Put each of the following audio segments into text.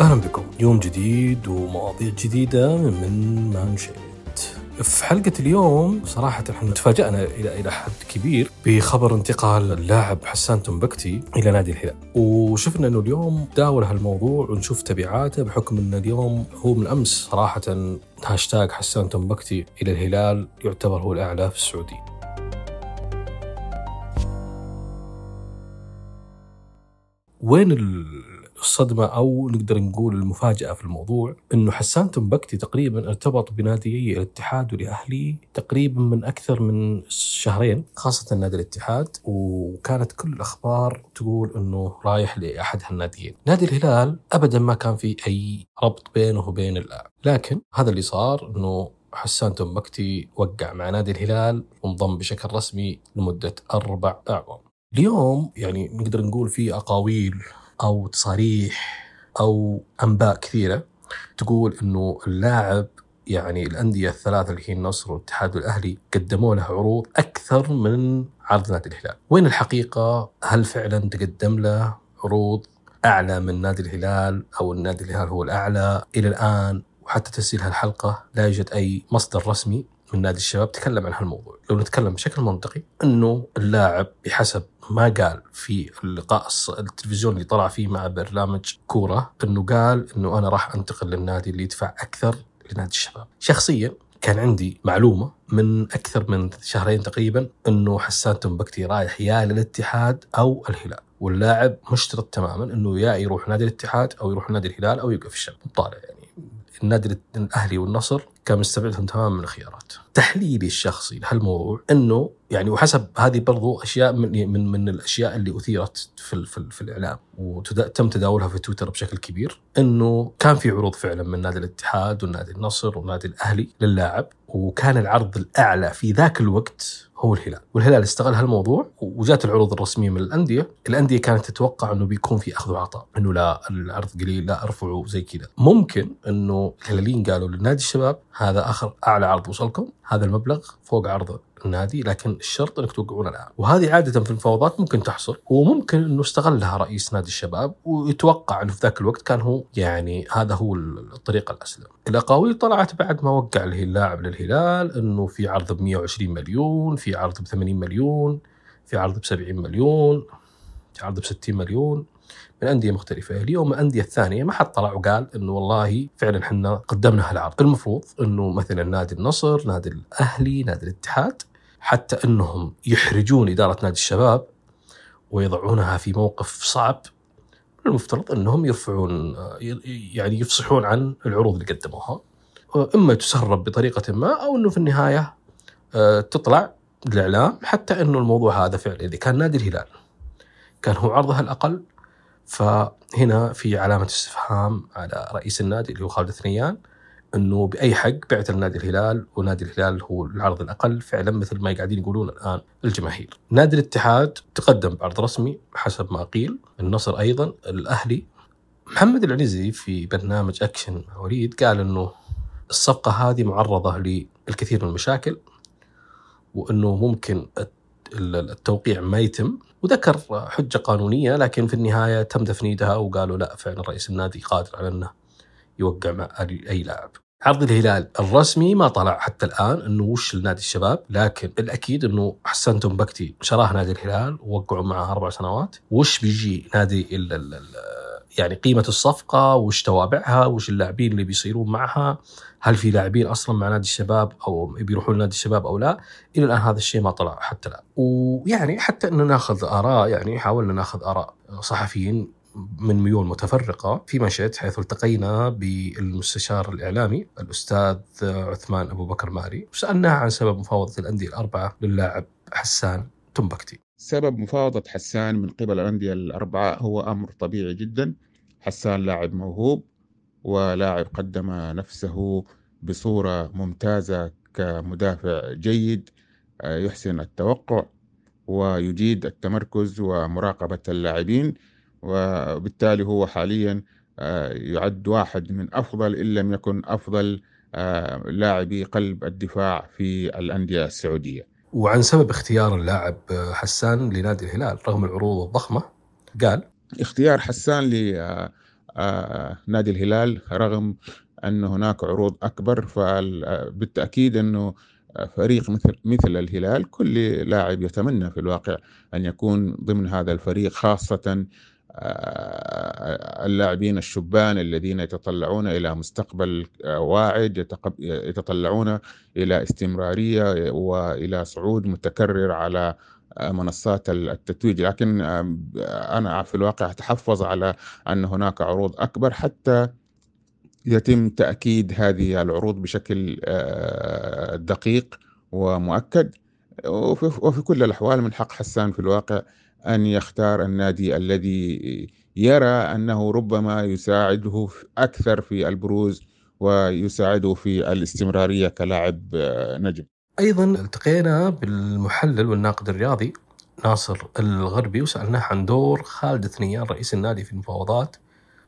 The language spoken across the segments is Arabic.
أهلا بكم. يوم جديد ومواضيع جديدة من مانشيت. في حلقة اليوم صراحة إحنا تفاجأنا إلى إلى حد كبير بخبر انتقال اللاعب حسان تمبكتي إلى نادي الهلال، وشفنا إنه اليوم نتداول هالموضوع ونشوف تبعاته بحكم إن اليوم هو من أمس صراحة هاشتاج حسان تمبكتي إلى الهلال يعتبر هو الأعلى في السعودية. وين الصدمة أو نقدر نقول المفاجأة في الموضوع أنه حسان تنبكتي تقريبا ارتبط بناديي الاتحاد والأهلي تقريبا من أكثر من شهرين خاصة نادي الاتحاد وكانت كل الأخبار تقول أنه رايح لأحد هالناديين. نادي الهلال أبدا ما كان في أي ربط بينه وبين اللاعب لكن هذا اللي صار أنه حسان تنبكتي وقع مع نادي الهلال وانضم بشكل رسمي لمدة أربع أعوام. اليوم يعني نقدر نقول في أقاويل أو تصاريح أو أنباء كثيرة تقول إنه اللاعب يعني الأندية الثلاثة اللي هي النصر والاتحاد والأهلي قدموا له عروض أكثر من عرض نادي الهلال، وين الحقيقة؟ هل فعلا تقدم له عروض أعلى من نادي الهلال أو النادي الهلال هو الأعلى؟ إلى الآن وحتى تسجيل هالحلقة لا يوجد أي مصدر رسمي من نادي الشباب تكلم عن هالموضوع لو نتكلم بشكل منطقي أنه اللاعب بحسب ما قال في اللقاء التلفزيوني اللي طلع فيه مع برنامج كورة أنه قال أنه أنا راح أنتقل للنادي اللي يدفع أكثر لنادي الشباب. شخصيا كان عندي معلومة من أكثر من شهرين تقريبا أنه حسان تنبكتي رايح يا للاتحاد أو الهلال واللاعب مشترط تماما أنه يا يروح نادي الاتحاد أو يروح نادي الهلال أو يوقف الشباب. طالع يعني. النادي الأهلي والنصر كان مستبعدهم تماما من الخيارات. تحليلي الشخصي لهالموضوع إنه يعني وحسب هذه برضو أشياء من من من الأشياء اللي أثيرت في في, في الإعلام وتم تداولها في تويتر بشكل كبير إنه كان في عروض فعلا من نادي الاتحاد ونادي النصر ونادي الأهلي للاعب وكان العرض الأعلى في ذاك الوقت هو الهلال. والهلال استغل هالموضوع وجات العروض الرسمية من الأندية. الأندية كانت تتوقع إنه بيكون في أخذ وعطاء إنه لا العرض قليل لا ارفعوا زي كذا. ممكن إنه الهلاليين قالوا لنادي الشباب هذا آخر أعلى عرض وصلكم هذا المبلغ فوق عرض النادي لكن الشرط إنك توقعون الآن. وهذه عادة في المفاوضات ممكن تحصل. وممكن إنه استغلها رئيس نادي الشباب ويتوقع إنه في ذاك الوقت كان هو يعني هذا هو الطريقة الأسلم. الأقاويل طلعت بعد ما وقع اللاعب للهلال إنه في عرض ب 120 مليون في عرض ب 80 مليون في عرض ب 70 مليون في عرض ب 60 مليون. من أندية مختلفة، اليوم الأندية الثانية ما حد طلع وقال إنه والله فعلا إحنا قدمنا هالعرض، المفروض إنه مثلا نادي النصر، نادي الأهلي، نادي الاتحاد حتى إنهم يحرجون إدارة نادي الشباب ويضعونها في موقف صعب. المفترض إنهم يرفعون يعني يفصحون عن العروض اللي قدموها. إما تسرب بطريقة ما أو إنه في النهاية آه، تطلع الاعلام حتى إنه الموضوع هذا فعلا إذا كان نادي الهلال كان هو عرضها الأقل فهنا في علامة استفهام على رئيس النادي اللي هو خالد ثنيان إنه بأي حق بعت لنادي الهلال ونادي الهلال هو العرض الأقل فعلا مثل ما قاعدين يقولون الآن الجماهير. نادي الاتحاد تقدم بعرض رسمي حسب ما قيل، النصر أيضا، الأهلي. محمد العنزي في برنامج أكشن وليد قال إنه الصفقة هذه معرضة للكثير من المشاكل وأنه ممكن التوقيع ما يتم وذكر حجة قانونية لكن في النهاية تم تفنيدها وقالوا لا فعلا رئيس النادي قادر على أنه يوقع مع اي لاعب. عرض الهلال الرسمي ما طلع حتى الآن أنه وش لنادي الشباب لكن الاكيد أنه حسن تنبكتي شراه نادي الهلال ووقعوا معه أربع سنوات وش بيجي نادي ال ال يعني قيمة الصفقة وش توابعها وش اللاعبين اللي بيصيرون معها هل في لاعبين أصلا مع نادي الشباب أو بيروحون لنادي الشباب أو لا. إلى الآن هذا الشيء ما طلع حتى الان ويعني حتى انه نأخذ آراء يعني حاولنا نأخذ آراء صحفيين من ميول متفرقة في مشهد حيث التقينا بالمستشار الإعلامي الأستاذ عثمان أبو بكر ماري وسألناه عن سبب مفاوضة الأندية الأربعة للاعب حسان تنبكتي. سبب مفاوضة حسان من قبل الأندية الأربعة هو أمر طبيعي جدا. حسان لاعب موهوب ولاعب قدم نفسه بصورة ممتازة كمدافع جيد يحسن التوقع ويجيد التمركز ومراقبة اللاعبين. وبالتالي هو حاليا آه، يعد واحد من أفضل إن لم يكن أفضل آه، لاعبي قلب الدفاع في الأندية السعودية. وعن سبب اختيار اللاعب آه، حسان لنادي الهلال رغم العروض الضخمة قال اختيار حسان نادي الهلال رغم أن هناك عروض أكبر فبالتأكيد أنه فريق مثل مثل الهلال كل لاعب يتمنى في الواقع أن يكون ضمن هذا الفريق خاصة اللاعبين الشبان الذين يتطلعون إلى مستقبل واعد يتطلعون إلى استمرارية وإلى صعود متكرر على منصات التتويج. لكن أنا في الواقع أتحفظ على أن هناك عروض أكبر حتى يتم تأكيد هذه العروض بشكل دقيق ومؤكد. وفي كل الأحوال من حق حسان في الواقع أن يختار النادي الذي يرى أنه ربما يساعده أكثر في البروز ويساعده في الاستمرارية كلاعب نجم أيضا التقينا بالمحلل والناقد الرياضي ناصر الغربي وسألناه عن دور خالد ثنيان رئيس النادي في المفاوضات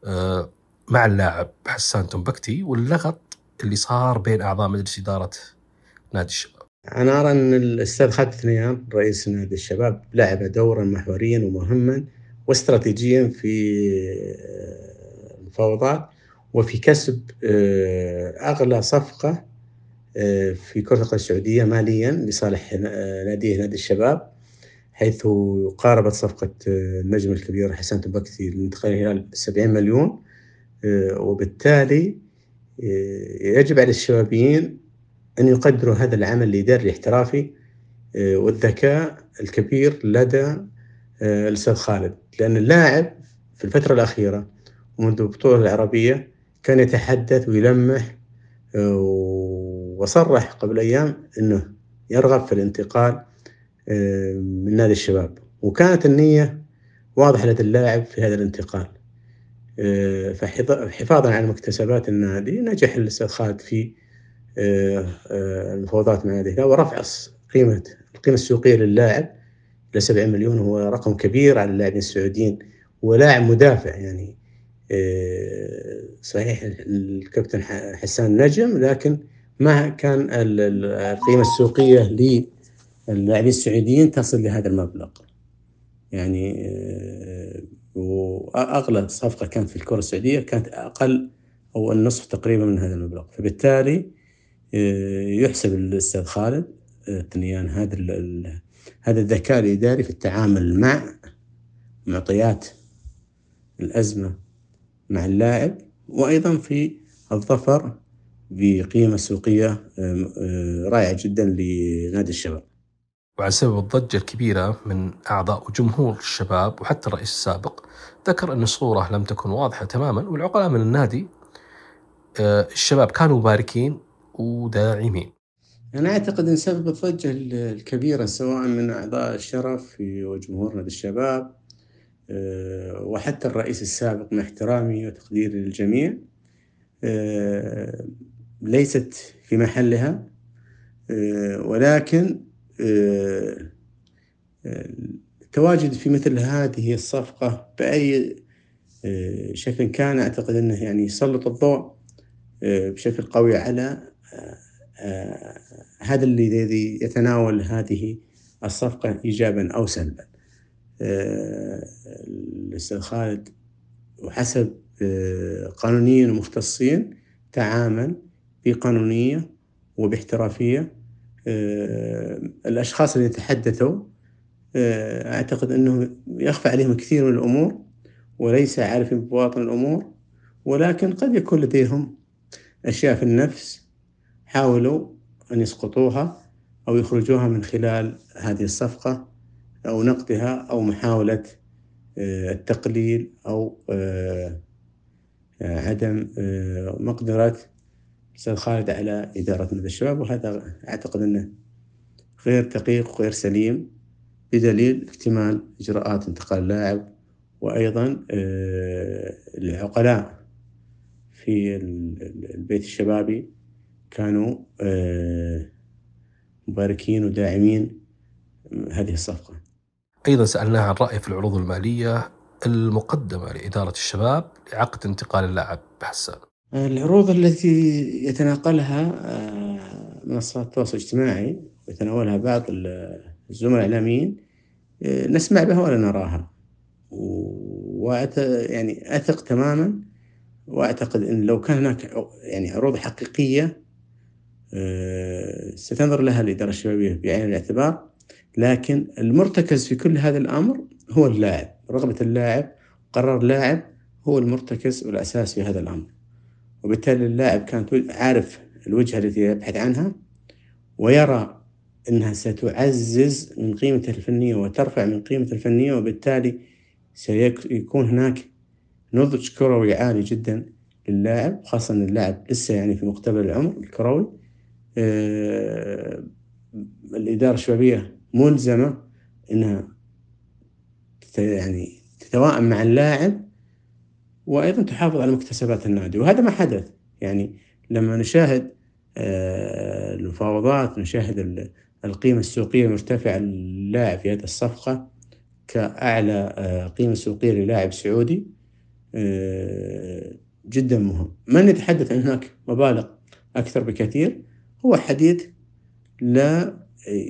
آه، مع اللاعب حسان تنبكتي واللغط اللي صار بين أعضاء مجلس إدارة نادي الشباب. أنا أرى أن الأستاذ خالد ثنيان رئيس نادي الشباب لعب دورا محوريا ومهما واستراتيجيا في آه، المفاوضات وفي كسب آه، أغلى صفقة آه، في كرة القدم السعودية ماليا لصالح ناديه نادي الشباب حيث قاربت صفقة النجم الكبير حسن تبكتي لانتقال الهلال 70 مليون وبالتالي يجب على الشبابيين أن يقدروا هذا العمل الإداري الاحترافي والذكاء الكبير لدى الأستاذ خالد. لأن اللاعب في الفترة الأخيرة ومنذ البطولة العربية كان يتحدث ويلمح وصرح قبل أيام أنه يرغب في الانتقال آه، من نادي الشباب. وكانت النية واضحة لدى اللاعب في هذا الانتقال. آه، فحفاظا على مكتسبات النادي نجح الأستاذ خالد في آه، المفاوضات مع الهلال ورفع قيمة القيمة السوقية للاعب إلى 70 مليون هو رقم كبير على اللاعبين السعوديين ولاعب مدافع يعني. صحيح الكابتن حسان نجم لكن ما كان القيمة السوقية للاعبين السعوديين تصل لهذا المبلغ. يعني آه، وأغلى صفقة كانت في الكرة السعودية كانت أقل أو النصف تقريبا من هذا المبلغ. فبالتالي آه، يحسب الأستاذ خالد تنيان هذا هذا الذكاء الإداري في التعامل مع معطيات الأزمة مع اللاعب وأيضا في الظفر بقيمة سوقية رائعة جدا لنادي الشباب. وعلى سبب الضجة الكبيرة من أعضاء وجمهور الشباب وحتى الرئيس السابق ذكر أن الصورة لم تكن واضحة تماما والعقلاء من النادي آه، الشباب كانوا مباركين وداعمين أنا أعتقد أن سبب الضجة الكبيرة سواء من أعضاء الشرف وجمهور نادي الشباب آه، وحتى الرئيس السابق مع احترامي وتقديري للجميع آه، ليست في محلها آه، ولكن التواجد في مثل هذه الصفقة بأي شكل كان أعتقد أنه يعني يسلط الضوء بشكل قوي على هذا الذي يتناول هذه الصفقة إيجابا أو سلبا. الأستاذ خالد وحسب آه، قانونيين ومختصين تعامل بقانونية وباحترافية. آه، الأشخاص اللي تحدثوا آه، أعتقد أنه يخفى عليهم كثير من الأمور وليس عارفين بواطن الأمور ولكن قد يكون لديهم أشياء في النفس حاولوا أن يسقطوها أو يخرجوها من خلال هذه الصفقة أو نقدها أو محاولة آه، التقليل أو آه، آه، عدم مقدرة الأستاذ خالد على إدارة نادي الشباب وهذا أعتقد أنه غير دقيق وغير سليم بدليل اكتمال إجراءات انتقال اللاعب وأيضا العقلاء في البيت الشبابي. كانوا مباركين وداعمين هذه الصفقة. أيضا سألناه عن رأيه في العروض المالية المقدمة لإدارة الشباب لعقد انتقال اللاعب حسان. العروض التي يتناقلها آه، منصات التواصل الاجتماعي ويتناولها بعض الزملاء الإعلاميين آه، نسمع بها ولا نراها. وأت يعني أثق تماما وأعتقد إن لو كان هناك يعني عروض حقيقية آه، ستنظر لها الإدارة الشبابية بعين الاعتبار لكن المرتكز في كل هذا الأمر هو اللاعب. رغبة اللاعب قرار اللاعب هو المرتكز والأساس في هذا الأمر. وبالتالي اللاعب كان عارف الوجهة التي يبحث عنها ويرى إنها ستعزز من قيمته الفنية وترفع من قيمته الفنية وبالتالي سيكون هناك نضج كروي عالي جدا للاعب خاصة اللاعب لسه يعني في مقتبل العمر الكروي. آه، الإدارة الشبابية ملزمة أنها يعني تتوائم مع اللاعب وأيضا تحافظ على مكتسبات النادي. وهذا ما حدث. يعني لما نشاهد آه، المفاوضات نشاهد القيمة السوقية المرتفعة للاعب في هذه الصفقة كأعلى آه، قيمة سوقية للاعب سعودي آه، جدا مهم. من يتحدث عن هناك مبالغ أكثر بكثير؟ هو حديث لا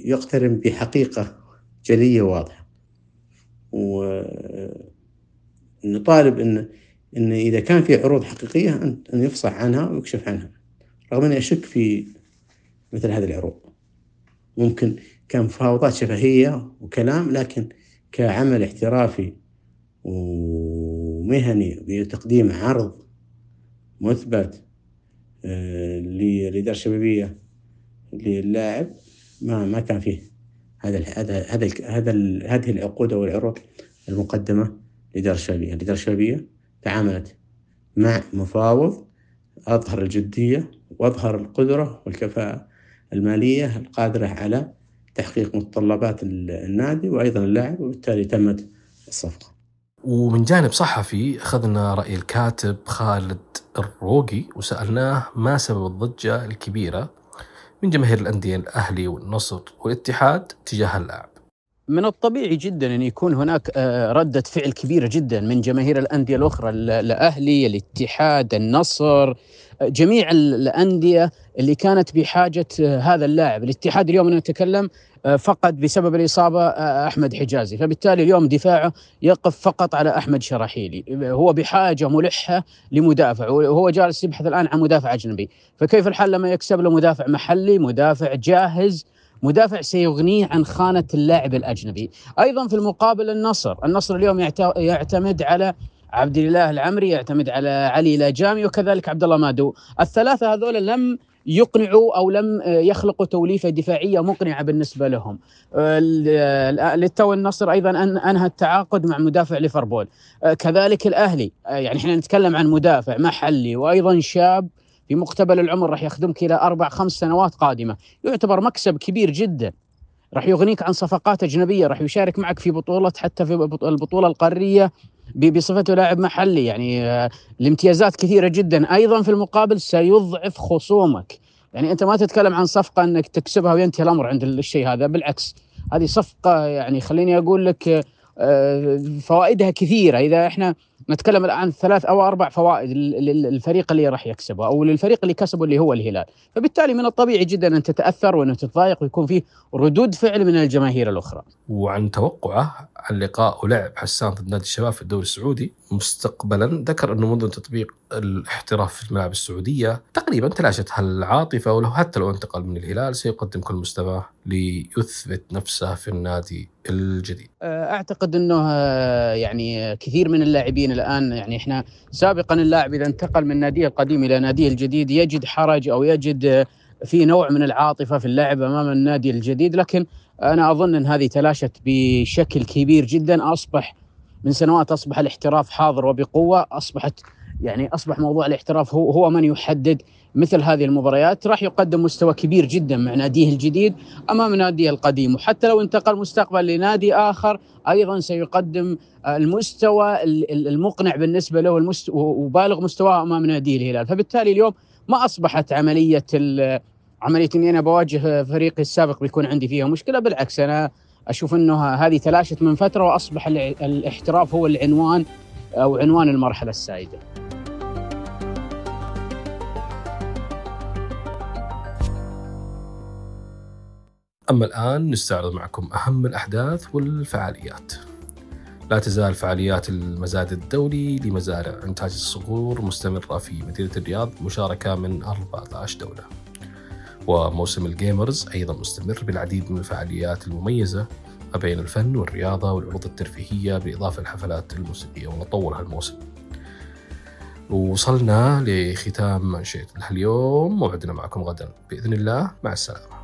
يقترن بحقيقة جلية واضحة. ونطالب أن أن إذا كان في عروض حقيقية أن يفصح عنها ويكشف عنها رغم أني أشك في مثل هذه العروض. ممكن كان مفاوضات شفهية وكلام لكن كعمل احترافي ومهني بتقديم عرض مثبت للإدارة الشبابية للاعب ما ما كان فيه هذا هذا هذا هذه العقود أو العروض المقدمة للإدارة الشبابية، الإدارة الشبابية تعاملت مع مفاوض أظهر الجدية وأظهر القدرة والكفاءة المالية القادرة على تحقيق متطلبات النادي وأيضا اللاعب وبالتالي تمت الصفقة. ومن جانب صحفي أخذنا رأي الكاتب خالد الروقي وسألناه ما سبب الضجة الكبيرة من جماهير الأندية الأهلي والنصر والاتحاد تجاه اللاعب. من الطبيعي جدا أن يكون هناك آه، ردة فعل كبيرة جدا من جماهير الأندية الأخرى الأهلي الاتحاد النصر جميع الأندية اللي كانت بحاجة آه، هذا اللاعب. الاتحاد اليوم نتكلم آه، فقد بسبب الإصابة آه، أحمد حجازي. فبالتالي اليوم دفاعه يقف فقط على أحمد شراحيلي. هو بحاجة ملحة لمدافع وهو جالس يبحث الآن عن مدافع أجنبي. فكيف الحال لما يكسب له مدافع محلي مدافع جاهز مدافع سيغنيه عن خانة اللاعب الأجنبي أيضا في المقابل النصر النصر اليوم يعتمد على عبد الله العمري يعتمد على علي لاجامي وكذلك عبد الله مادو الثلاثه هذول لم يقنعوا أو لم يخلقوا توليفه دفاعيه مقنعه بالنسبة لهم. للتو النصر أيضا انهى التعاقد مع مدافع ليفربول. كذلك الاهلي يعني إحنا نتكلم عن مدافع محلي وأيضا شاب في مقتبل العمر راح يخدمك إلى أربع خمس سنوات قادمة، يعتبر مكسب كبير جدا. راح يغنيك عن صفقات أجنبية، راح يشارك معك في بطولة حتى في البطولة القارية بصفته لاعب محلي. يعني آه، الامتيازات كثيرة جدا. أيضا في المقابل سيضعف خصومك. يعني أنت ما تتكلم عن صفقة إنك تكسبها وينتهي الأمر عند الشيء هذا. بالعكس هذه صفقة يعني خليني أقول لك آه، فوائدها كثيرة إذا إحنا نتكلم الآن ثلاث أو أربع فوائد للفريق اللي راح يكسبه أو للفريق اللي كسبه اللي هو الهلال، فبالتالي من الطبيعي جدا أن تتأثر وأن تتضايق ويكون فيه ردود فعل من الجماهير الأخرى. وعن توقعه عن لقاء ولعب حسان ضد نادي الشباب في الدوري السعودي مستقبلا ذكر أنه منذ تطبيق الاحتراف في الملاعب السعودية تقريبا تلاشت هالعاطفه ولو حتى لو انتقل من الهلال سيقدم كل مستواه ليثبت نفسه في النادي الجديد. أعتقد إنه يعني كثير من اللاعبين الآن يعني إحنا سابقا اللاعب إذا انتقل من ناديه القديم إلى ناديه الجديد يجد حرج أو يجد في نوع من العاطفة في اللاعب أمام النادي الجديد لكن أنا أظن إن هذه تلاشت بشكل كبير جدا أصبح من سنوات أصبح الاحتراف حاضر وبقوة أصبحت يعني أصبح موضوع الاحتراف هو هو من يحدد مثل هذه المباريات. راح يقدم مستوى كبير جدا مع ناديه الجديد أمام ناديه القديم. وحتى لو انتقل مستقبل لنادي آخر أيضا سيقدم المستوى المقنع بالنسبة له وبالغ مستواه أمام ناديه الهلال. فبالتالي اليوم ما أصبحت عملية عملية إني أنا بواجه فريقي السابق بيكون عندي فيها مشكلة. بالعكس أنا أشوف إنه هذه تلاشت من فترة وأصبح الاحتراف هو العنوان أو عنوان المرحلة السائدة. أما الآن نستعرض معكم أهم الأحداث والفعاليات. لا تزال فعاليات المزاد الدولي لمزارع إنتاج الصقور مستمرة في مدينة الرياض مشاركة من 14 دولة. وموسم الجيمرز أيضا مستمر بالعديد من الفعاليات المميزة ما بين الفن والرياضة والعروض الترفيهية بالإضافة للحفلات الموسيقية ونطول هالموسم وصلنا لختام منشئة اليوم موعدنا معكم غدا. بإذن الله مع السلامة.